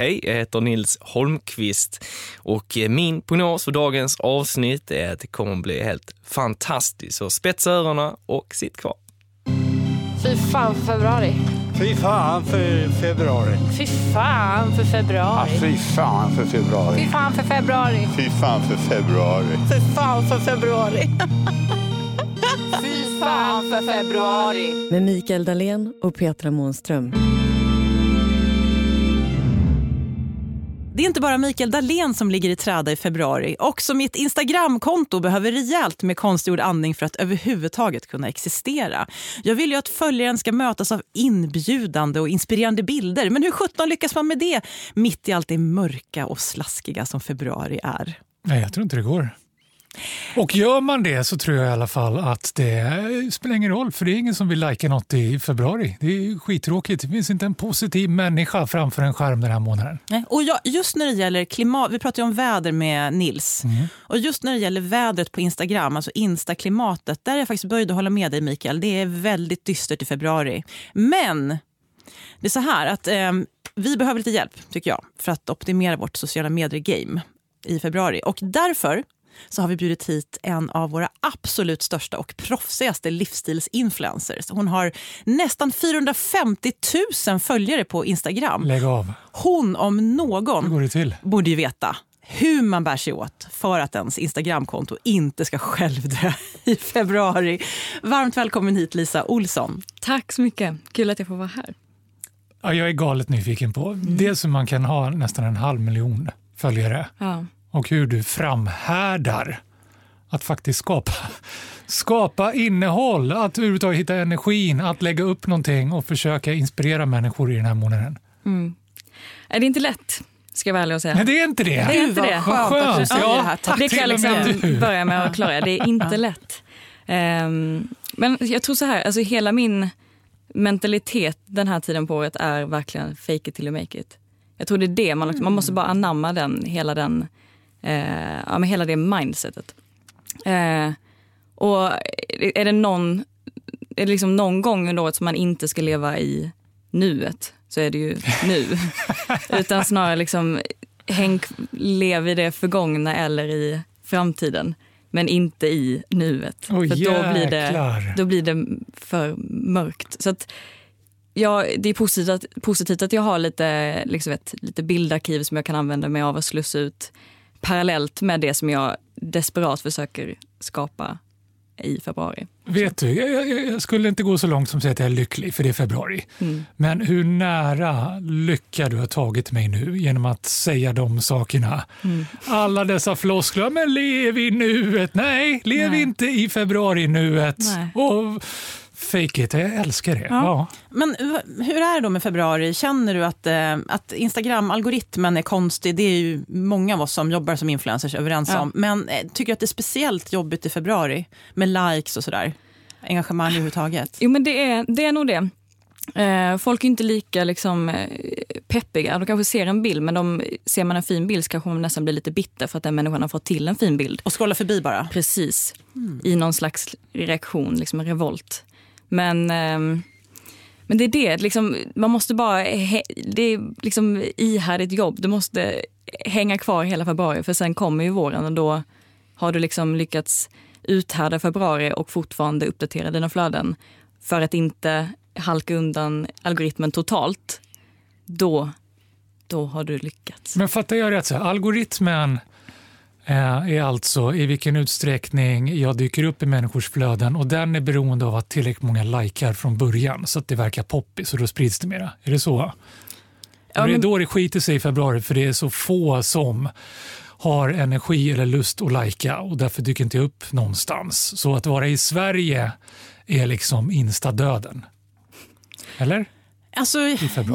Hej, jag heter Nils Holmqvist och eh, min prognos för dagens avsnitt är att det kommer att bli helt fantastiskt. Så spetsa öronen och sitt kvar. Fy fan för februari. Fy fan för februari. Fy fan för februari. Ja, fy fan för februari. Fy fan för februari. Fy fan för februari. Fy fan för februari. fy fan för februari. Med Mikael Dahlén och Petra Månström. Det är inte bara Mikael Dahlén som ligger i träda i februari. Också mitt Instagramkonto behöver rejält med konstgjord andning för att överhuvudtaget kunna existera. Jag vill ju att följaren ska mötas av inbjudande och inspirerande bilder. Men hur sjutton lyckas man med det mitt i allt det mörka och slaskiga som februari är? Nej, jag tror inte det går. Och gör man det så tror jag i alla fall att det spelar ingen roll för det är ingen som vill lajka något i februari. Det är skittråkigt. Det finns inte en positiv människa framför en skärm den här månaden. Nej. Och jag, just när det gäller klimat, vi pratar ju om väder med Nils. Mm. Och just när det gäller vädret på Instagram, alltså Insta-klimatet, där är jag faktiskt böjd att hålla med dig Mikael. Det är väldigt dystert i februari. Men det är så här att eh, vi behöver lite hjälp tycker jag för att optimera vårt sociala medier-game i februari. Och därför så har vi bjudit hit en av våra absolut största och proffsigaste livsstilsinfluencers. Hon har nästan 450 000 följare på Instagram. Lägg av. Hon om någon går det till? borde ju veta hur man bär sig åt för att ens Instagramkonto inte ska självdö i februari. Varmt välkommen hit Lisa Olsson. Tack så mycket. Kul att jag får vara här. Ja, jag är galet nyfiken på dels hur man kan ha nästan en halv miljon följare Ja. Och hur du framhärdar att faktiskt skapa, skapa innehåll, att överhuvudtaget hitta energin, att lägga upp någonting och försöka inspirera människor i den här månaden. Är det inte lätt, ska jag vara ärlig och säga. Nej, det är inte det. Det är inte det. Vad skönt att du säger Ja, det här. Tack. det kan jag liksom börja med att klara. Det är inte lätt. Ehm, men jag tror så här, alltså hela min mentalitet den här tiden på året är verkligen fake it till you make it. Jag tror det är det, man, man måste bara anamma den, hela, den, eh, ja, men hela det mindsetet. Eh, och är det någon, är det liksom någon gång under året som man inte ska leva i nuet så är det ju nu. Utan snarare liksom häng, lev i det förgångna eller i framtiden. Men inte i nuet. Åh, för då blir, det, då blir det för mörkt. Så att, ja, det är positivt att, positivt att jag har lite, liksom ett lite bildarkiv som jag kan använda mig av och slussa ut parallellt med det som jag desperat försöker skapa i februari. Vet du, jag, jag, skulle inte gå så långt som att säga att jag är lycklig, för det är februari. Mm. Men hur nära lycka du har tagit mig nu genom att säga de sakerna. Mm. Alla dessa floskler, men lev i nuet. Nej, lev Nej. inte i februari nuet. Nej. Och fake it, jag älskar det. Ja. Men v- hur är det då med februari? Känner du att, eh, att Instagram-algoritmen är konstig? Det är ju många av oss som jobbar som influencers överens Ja. om. Men eh, tycker du att det är speciellt jobbigt i februari med likes och sådär? Engagemang överhuvudtaget? Jo men det är, det är nog det. Eh, folk är inte lika liksom, eh, peppiga. De kanske ser en bild men de, ser man en fin bild så kanske man nästan blir lite bitter för att den människan har fått till en fin bild. Och scrolla förbi bara? Precis. I någon slags reaktion, liksom en revolt. Men, ehm, men det är det, liksom, man måste bara... Det är liksom ihärdigt jobb. Du måste hänga kvar hela februari för sen kommer ju våren och då har du liksom lyckats uthärda februari och fortfarande uppdatera dina flöden för att inte halka undan algoritmen totalt. Då, då har du lyckats. Men fattar jag rätt, så algoritmen är alltså i vilken utsträckning jag dyker upp i människors flöden och den är beroende av att tillräckligt många likar från början så att det verkar poppis och då sprids det mera. Är det så? Ja, Och det är men- då det skiter sig i februari för det är så få som har energi eller lust att lajka och därför dyker inte jag upp någonstans. Så att vara i Sverige är liksom instadöden. Eller? Alltså,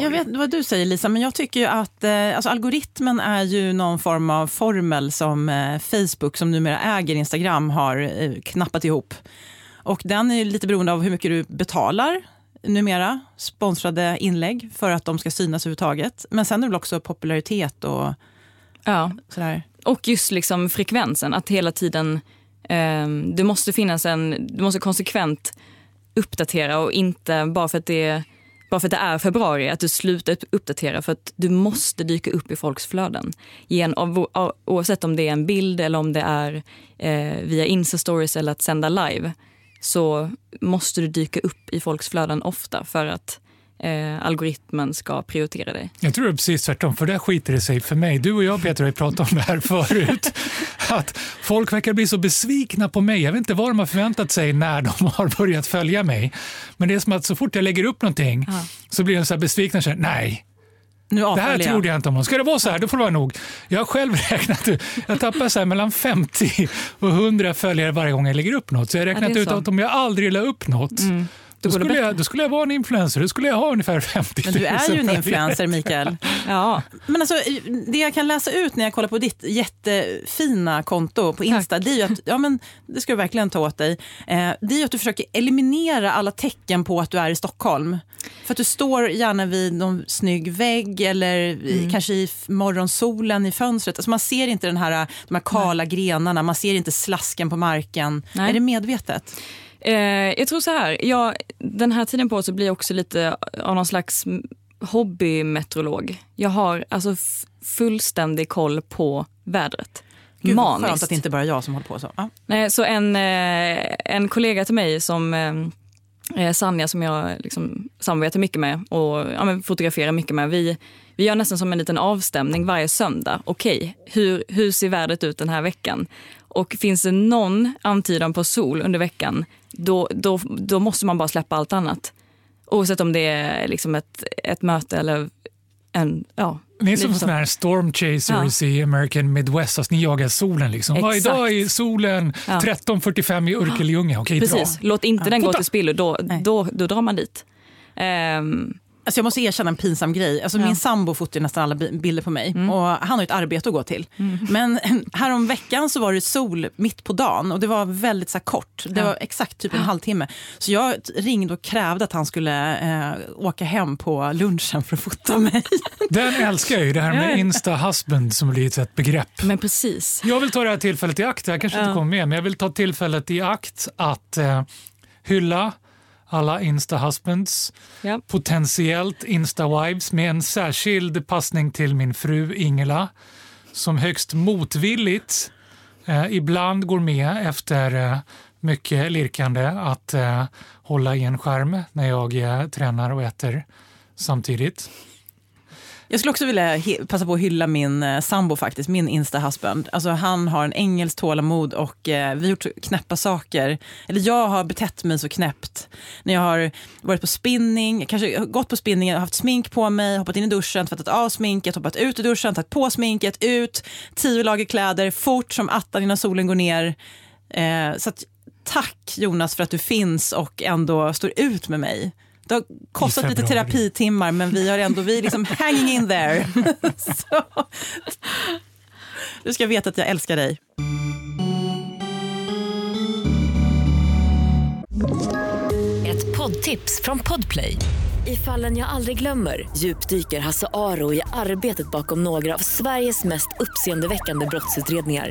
jag vet vad du säger Lisa, men jag tycker ju att eh, alltså, algoritmen är ju någon form av formel som eh, Facebook, som numera äger Instagram, har eh, knappat ihop. Och den är ju lite beroende av hur mycket du betalar numera, sponsrade inlägg, för att de ska synas överhuvudtaget. Men sen är det väl också popularitet och Ja, sådär. Och just liksom frekvensen, att hela tiden... Eh, det måste finnas en... Du måste konsekvent uppdatera och inte bara för att det bara för att det är februari, att du slutar uppdatera för att du måste dyka upp i folks flöden. Igen, oavsett om det är en bild eller om det är eh, via Insta-stories eller att sända live så måste du dyka upp i folks flöden ofta för att eh, algoritmen ska prioritera dig. Jag tror det är precis tvärtom, för där skiter det sig för mig. Du och jag Peter har ju pratat om det här förut. Att folk verkar bli så besvikna på mig. Jag vet inte vad de har förväntat sig när de har börjat följa mig. Men det är som att så fort jag lägger upp någonting Ja. så blir de så här besvikna och säger nej. Det här trodde jag inte om någon. Ska det vara så här, då får det vara nog. Jag har själv räknat ut, jag tappar så här mellan 50 och 100 följare varje gång jag lägger upp något. Så jag har räknat är ut så. att om jag aldrig la upp något, då, det skulle jag, då skulle jag vara en influencer. Då skulle jag ha ungefär 50 000 Men du är ju en influencer, Mikael. Ja, Men alltså, det jag kan läsa ut när jag kollar på ditt jättefina konto på Insta, det är att, ja men det ska du verkligen ta åt dig, eh, det är att du försöker eliminera alla tecken på att du är i Stockholm. För att du står gärna vid någon snygg vägg eller i, kanske i morgonsolen i fönstret. Alltså man ser inte den här, de här kala grenarna, man ser inte slasken på marken. Nej. Är det medvetet? Eh, jag tror så här, jag, den här tiden på så blir jag också lite av någon slags hobbymeteorolog. Jag har alltså fullständig koll på vädret. Gud, vad skönt Maniskt. att det inte bara är jag som håller på så. Ja. Nej, så en, eh, en kollega till mig som eh, eh, Sanja som jag liksom samarbetar mycket med och ja, men fotograferar mycket med. Vi, vi gör nästan som en liten avstämning varje söndag. Okej, hur, hur ser vädret ut den här veckan? Och finns det någon antydan på sol under veckan, då, då, då måste man bara släppa allt annat. Oavsett om det är liksom ett, ett möte eller en... Ja, ni är som lite så. såna här storm chasers i American Midwest, alltså ni jagar solen. Liksom. Ja, Exakt. idag är solen Ja. 13.45 i Örkelljunga. Okej, Precis, bra. låt inte den gå till spillo, då, Nej. då, då drar man dit. Ehm, Alltså jag måste erkänna en pinsam grej. Alltså Ja. Min sambo fotar ju nästan alla bi- bilder på mig Mm. och han har ju ett arbete att gå till. Men härom veckan så var det sol mitt på dagen och det var väldigt så här, kort. Det Ja. var exakt typ en halvtimme. Så jag ringde och krävde att han skulle eh, åka hem på lunchen för att fota mig. Den älskar jag ju, det här med Insta-husband som blivit ett begrepp. men precis. Jag vill ta det här tillfället i akt, jag kanske inte Ja. kommer med, men jag vill ta tillfället i akt att eh, hylla alla Insta-husbands, Ja. potentiellt Insta-wives med en särskild passning till min fru Ingela som högst motvilligt eh, ibland går med efter eh, mycket lirkande att eh, hålla i en skärm när jag eh, tränar och äter samtidigt. Jag skulle också vilja passa på att hylla min eh, sambo, faktiskt, min insta-husband. Alltså, han har en engelsk tålamod och eh, vi har gjort knäppa saker. Eller jag har betett mig så knäppt. När jag har varit på spinning, kanske gått på spinning, haft smink på mig, hoppat in i duschen, tvättat av sminket, hoppat ut ur duschen, tagit på sminket, ut, tio lager kläder, fort som attan innan solen går ner. Eh, så att, tack Jonas för att du finns och ändå står ut med mig. Det har kostat lite terapitimmar men vi har ändå, vi är liksom hanging in there. Så. Du ska veta att jag älskar dig. Ett poddtips från Podplay. I fallen jag aldrig glömmer djupdyker Hasse Aro i arbetet bakom några av Sveriges mest uppseendeväckande brottsutredningar.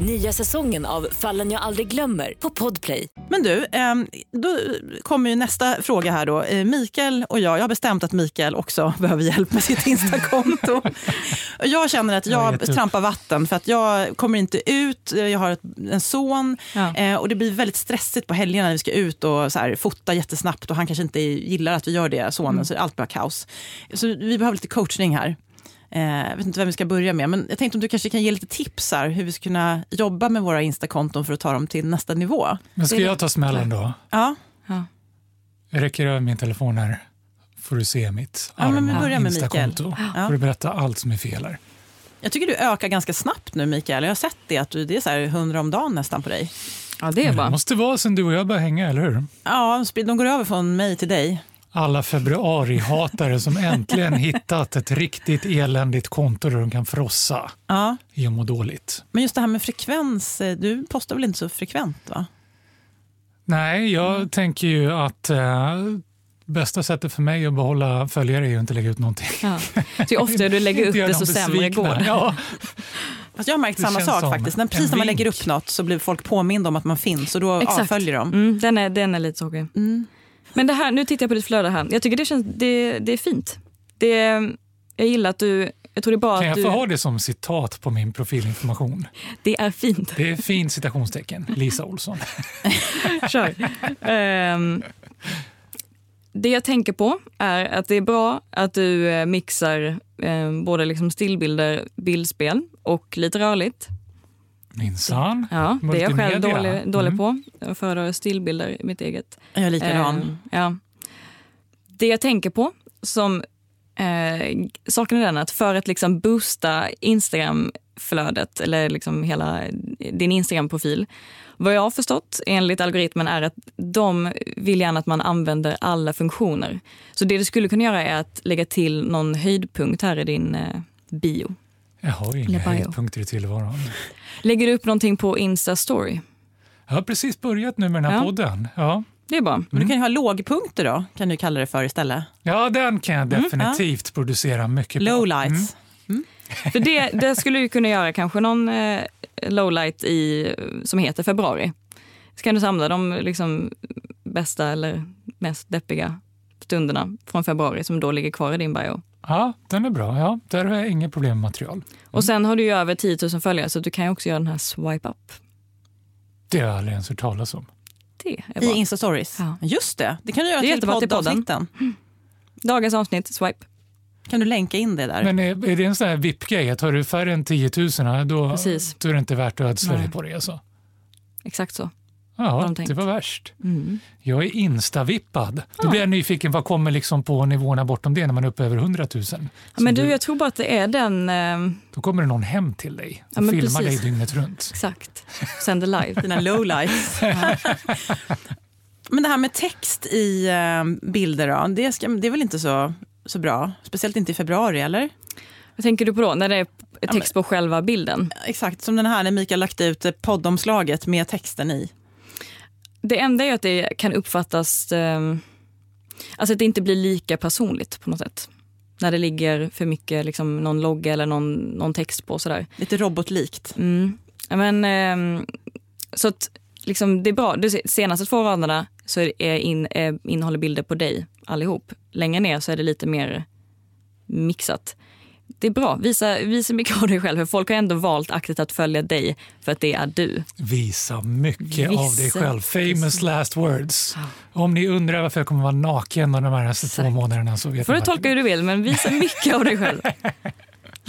Nya säsongen av Fallen jag aldrig glömmer på Podplay. Men du, ehm, då kommer ju nästa fråga här då. Eh, Mikael och jag, jag har bestämt att Mikael också behöver hjälp med sitt Instakonto. Och jag känner att Jag jag trampar vatten för att jag kommer inte ut, jag har ett, en son Ja. eh, och det blir väldigt stressigt på helgerna när vi ska ut och så här, fota jättesnabbt och han kanske inte gillar att vi gör det, sonen, så allt blir kaos. Så vi behöver lite coachning här. Eh, jag vet inte vem vi ska börja med, men jag tänkte om du kanske kan ge lite tips här hur vi ska kunna jobba med våra Instakonton för att ta dem till nästa nivå. Men ska jag ta smällen då? Ja, Jag räcker över min telefon här. får du se mitt Ja, men vi arma börjar med Mikael. Instakonto. Ja. får du berätta allt som är fel här. Jag tycker du ökar ganska snabbt nu Mikael. Jag har sett det, att du, det är så här 100 om dagen nästan på dig. Ja, det är Men bra. det måste vara sen du och jag började hänga, eller hur? Ja, de går över från mig till dig. Alla februarihatare som äntligen hittat ett riktigt eländigt konto där de kan frossa Ja, i att må dåligt. men just det här med frekvens, eh, du postar väl inte så frekvent va? Nej, jag Mm. tänker ju att eh, Bästa sättet för mig att behålla följare är ju inte lägga ut någonting. Ja. Så ju oftare du lägger upp det så sämre går. Ja, Fast jag har märkt Det samma sak faktiskt. När, precis när man vink. lägger upp något så blir folk påminda om att man finns och då Exakt. avföljer de. Mm, den, är, den är lite tråkig. Mm. Men det här, nu tittar jag på ditt flöde här. Jag tycker det, känns, det, det är fint. Det, jag gillar att du... Jag tror det bra kan jag du... få ha det som citat på min profilinformation? Det är fint. Det är fint citationstecken. Lisa Olsson. Kör. Ehm, det jag tänker på är att det är bra att du eh, mixar eh, både liksom stillbilder, bildspel och lite rörligt. Minsann. Ja, det är jag själv dålig, dålig Mm. på. Jag föredrar stillbilder i mitt eget. Jag är likadan. Ehm, ja. Det jag tänker på som eh, saken är den att för att liksom boosta Instagram-flödet eller liksom hela din Instagram-profil. Vad jag har förstått enligt algoritmen är att de vill gärna att man använder alla funktioner. Så det du skulle kunna göra är att lägga till någon höjdpunkt här i din eh, bio. Jag har inga höjdpunkter i tillvaron. Lägger du upp någonting på Insta-story? Jag har precis börjat nu med den här Ja. podden. Ja. Det är bra. Men du kan ju ha lågpunkter då, kan du kalla det för istället. ja, den kan jag definitivt producera mycket på. Lowlights. För det, det skulle du kunna göra kanske någon eh, lowlight i, som heter februari. Så kan du samla de liksom, bästa eller mest deppiga stunderna från februari som då ligger kvar i din bio. Ja, den är bra. Ja, där har jag inget problem med material. Och sen har du ju över 10 000 följare så du kan ju också göra den här swipe up. Det har jag aldrig ens hört talas om. Det är I. Insta-stories. Ja. Just det, det kan du göra Det till jättebra till podden. poddavsnitten. Dagens avsnitt, swipe. Kan du länka in det där? Men är, är det en sån här VIP-grej? Att har du färre än 10 000 då, Precis. då är det inte värt att ödsla dig på det. Alltså. Exakt så. Ja, de det var värst. Mm. Jag är instavippad. Då blir jag nyfiken, vad kommer liksom på nivåerna bortom det när man är uppe över 100 000? Ja, men Så du, jag tror bara att det är den... Eh, Då kommer det någon hem till dig och Ja, filmar precis. dig dygnet runt. exakt. Sänder live. Dina lowlights. Men det här med text i eh, bilder då, det, ska, det är väl inte så, så bra? Speciellt inte i februari, eller? Vad tänker du på då? När det är text på själva bilden? Exakt, som den här när Mikael lagt ut eh, poddomslaget med texten i. Det enda är att det kan uppfattas... Eh, alltså att det inte blir lika personligt på något sätt. När det ligger för mycket liksom, någon logga eller någon, någon text på. Sådär. Lite robotlikt. Mm. Men, ehm, så att liksom, det är bra. De senaste två raderna så är in, är, innehåller bilder på dig allihop. Längre ner så är det lite mer mixat. Det är bra. Visa, visa mycket av dig själv. För folk har ändå valt aktivt att följa dig för att det är du. Visa mycket av dig Visa, själv. Famous last words. Om ni undrar varför jag kommer vara naken de nästa två månaderna så vet får du tolka hur du vill, men visa mycket av dig själv.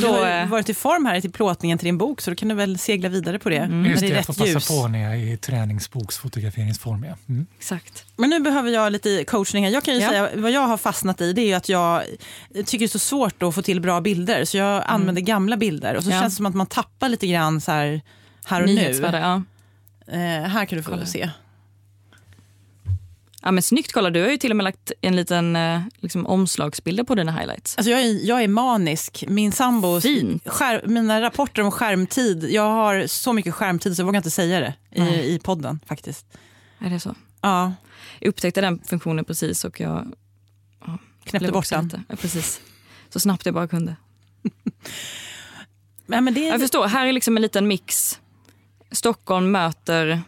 Du har Då, eh, varit i form här till plåtningen till din bok så då kan du väl segla vidare på det. Mm. Just det det, är jag får passa ljus. på när jag är i träningsboksfotograferingsform. Ja. Mm. exakt. Men nu behöver jag lite coachning här. Jag kan ju Ja. säga, vad jag har fastnat i det är ju att jag tycker det är så svårt att få till bra bilder. Så jag använder gamla bilder och så Mm. Ja. känns det som att man tappar lite grann så här, här och nu. Ja. Eh, här kan du få Kolla. se. Ja. men Snyggt, kolla. Du har ju till och med lagt en liten eh, liksom, omslagsbilder på dina highlights. Alltså jag, är, jag är manisk. Min sambo, mina rapporter om skärmtid, jag har så mycket skärmtid så jag vågar inte säga det Nej. i, i podden faktiskt. Är det så? Ja, Jag upptäckte den funktionen precis och jag knäppte blev bort den. Ja, precis. Så snabbt jag bara kunde. Nej, men det, Jag förstår, här är liksom en liten mix. Stockholm möter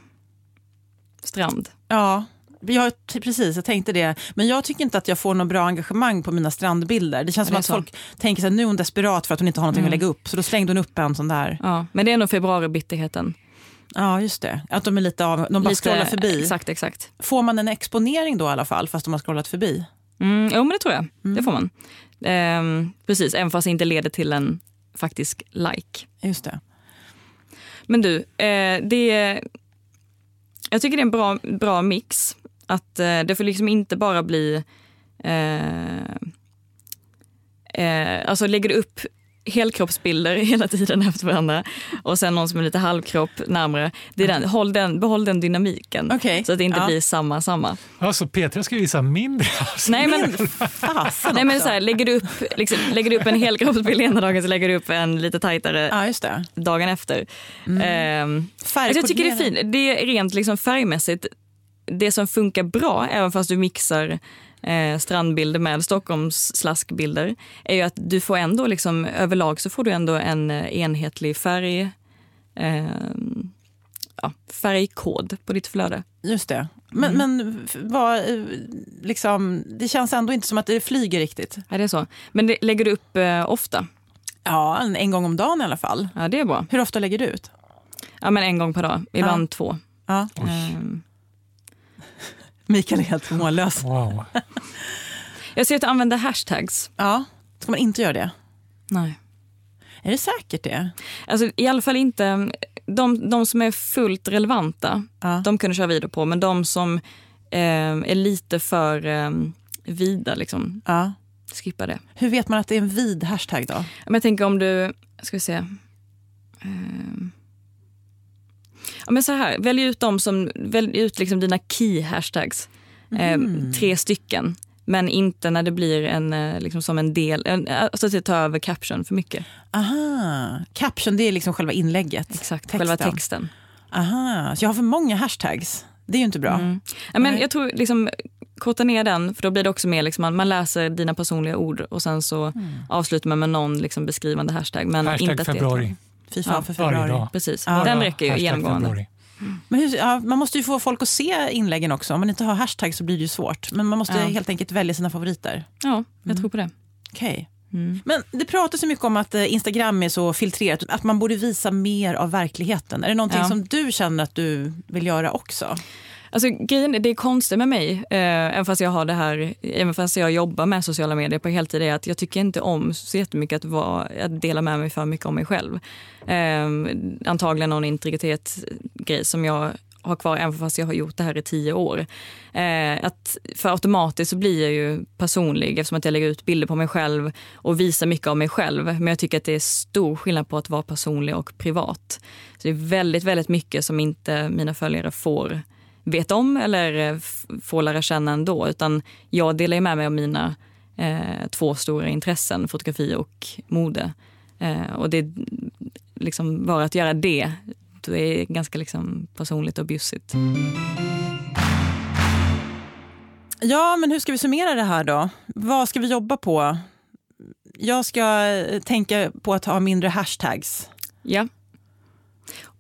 strand. Ja, jag, precis. Jag tänkte det. Men jag tycker inte att jag får något bra engagemang på mina strandbilder. Det känns som det att så. folk tänker att nu är hon desperat för att hon inte har någonting Mm. att lägga upp. Så då slängde hon upp en sån där. Ja, men det är nog februaribitterheten. Ja, just det. Att de är lite av, de bara Lite- scrollar förbi. Exakt, exakt. Får man en exponering då i alla fall, fast de har scrollat förbi? Mm, jo, men det tror jag. Det får man. Ehm, precis, även fast det inte leder till en faktisk like. Just det. Men du, eh, det jag tycker det är en bra, bra mix. Att eh, Det får liksom inte bara bli... Eh, eh, alltså lägger du upp helkroppsbilder hela tiden efter varandra och sen någon som är lite halvkropp närmare. Det är den, håll den, behåll den dynamiken Okej, så att det inte ja. blir samma samma. Alltså Petra ska visa mindre. Nej men, nej, men så här, lägger, du upp, liksom, lägger du upp en helkroppsbild ena dagen så lägger du upp en lite tajtare Ja, just det. dagen efter. Ehm, Alltså jag tycker det är fint. Det är rent liksom färgmässigt det som funkar bra, även fast du mixar eh, strandbilder med Stockholms slaskbilder är ju att du får ändå liksom, överlag så får du ändå en eh, enhetlig färg, eh, ja, färgkod på ditt flöde. Just det. Men, Mm. men vad, eh, liksom, det känns ändå inte som att det flyger riktigt. Ja, det är så. Men det, lägger du upp eh, ofta? Ja, en, en gång om dagen i alla fall. Ja, det är bra. Hur ofta lägger du ut? Ja, men en gång per dag, ibland Ja. två. Ja. Ehm, Mikael är helt mållös. Wow. jag ser att du använder hashtags. Ja, ska man inte göra det? Nej. Är det säkert det? Alltså, I alla fall inte de, de som är fullt relevanta. Ja. De kunde köra vidare på, men de som eh, är lite för eh, vida, liksom, Ja. skippa det. Hur vet man att det är en vid hashtag då? Men jag tänker om du, ska vi se. Ehm. Ja, men så här, välj ut dem som, välj ut liksom dina key hashtags. Ehm, tre stycken. Men inte när det blir en, eh, liksom som en del, en, alltså att det tar över caption för mycket. Aha, caption det är liksom själva inlägget. Exakt, själva texten. Aha, så jag har för många hashtags. Det är ju inte bra. Mm. Ja, men jag tror liksom, korta ner den, för då blir det också mer liksom, man, man läser dina personliga ord och sen så Mm. avslutar man med någon liksom, beskrivande hashtag. Men Hashtag inte att det- februari. Fy fan Ja, för februari. Precis, Ja. den räcker ju Hashtag genomgående. februari. Men hur, ja, man måste ju få folk att se inläggen också. Om man inte har hashtag så blir det ju svårt. Men man måste Ja. helt enkelt välja sina favoriter. Ja, jag tror på det. Okej. Mm. Men det pratas så mycket om att eh, Instagram är så filtrerat, att man borde visa mer av verkligheten. Är det någonting Ja. som du känner att du vill göra också? Alltså, grejen, det är konstigt med mig, eh, även, fast jag har det här, även fast jag jobbar med sociala medier på heltid, är att jag tycker inte om så jättemycket att, vara, att dela med mig för mycket om mig själv. Eh, antagligen någon integritetsgrej som jag har kvar även fast jag har gjort det här i tio år. Eh, att för automatiskt så blir jag ju personlig eftersom att jag lägger ut bilder på mig själv och visar mycket av mig själv. Men jag tycker att det är stor skillnad på att vara personlig och privat. Så det är väldigt, väldigt mycket som inte mina följare får vet om eller eh, får lära känna ändå. Utan jag delar med mig av mina eh, två stora intressen, fotografi och mode. Eh, och det är liksom bara att göra det, det är ganska liksom personligt och bjussigt. Ja, men hur ska vi summera det här då? Vad ska vi jobba på? Jag ska eh, tänka på att ha mindre hashtags. Ja.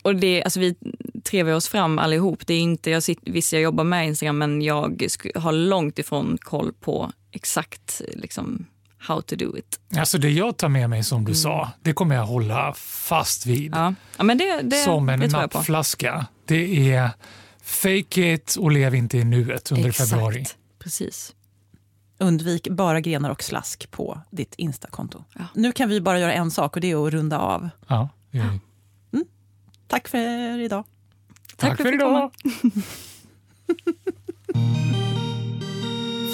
Och det, alltså vi trevar oss fram allihop. Det är inte, jag sitter, visst, jag jobbar med Instagram men jag har långt ifrån koll på exakt liksom, how to do it. Alltså det jag tar med mig som du sa, det kommer jag hålla fast vid. Ja, ja men det, det, som en det nappflaska. Det är fake it och lev inte i nuet under Exakt. februari. Precis. Undvik bara grenar och slask på ditt Insta-konto. Ja. Nu kan vi bara göra en sak och det är att runda av. Ja, det är det. Tack för idag. Tack, för fick komma. idag!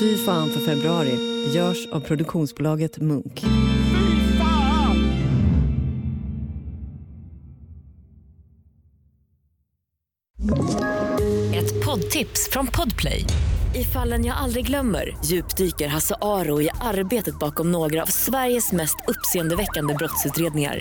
Fy fan för februari görs av produktionsbolaget Munk. Ett poddtips från Podplay. I fallen jag aldrig glömmer djupdyker Hasse Aro i arbetet bakom några av Sveriges mest uppseendeväckande brottsutredningar.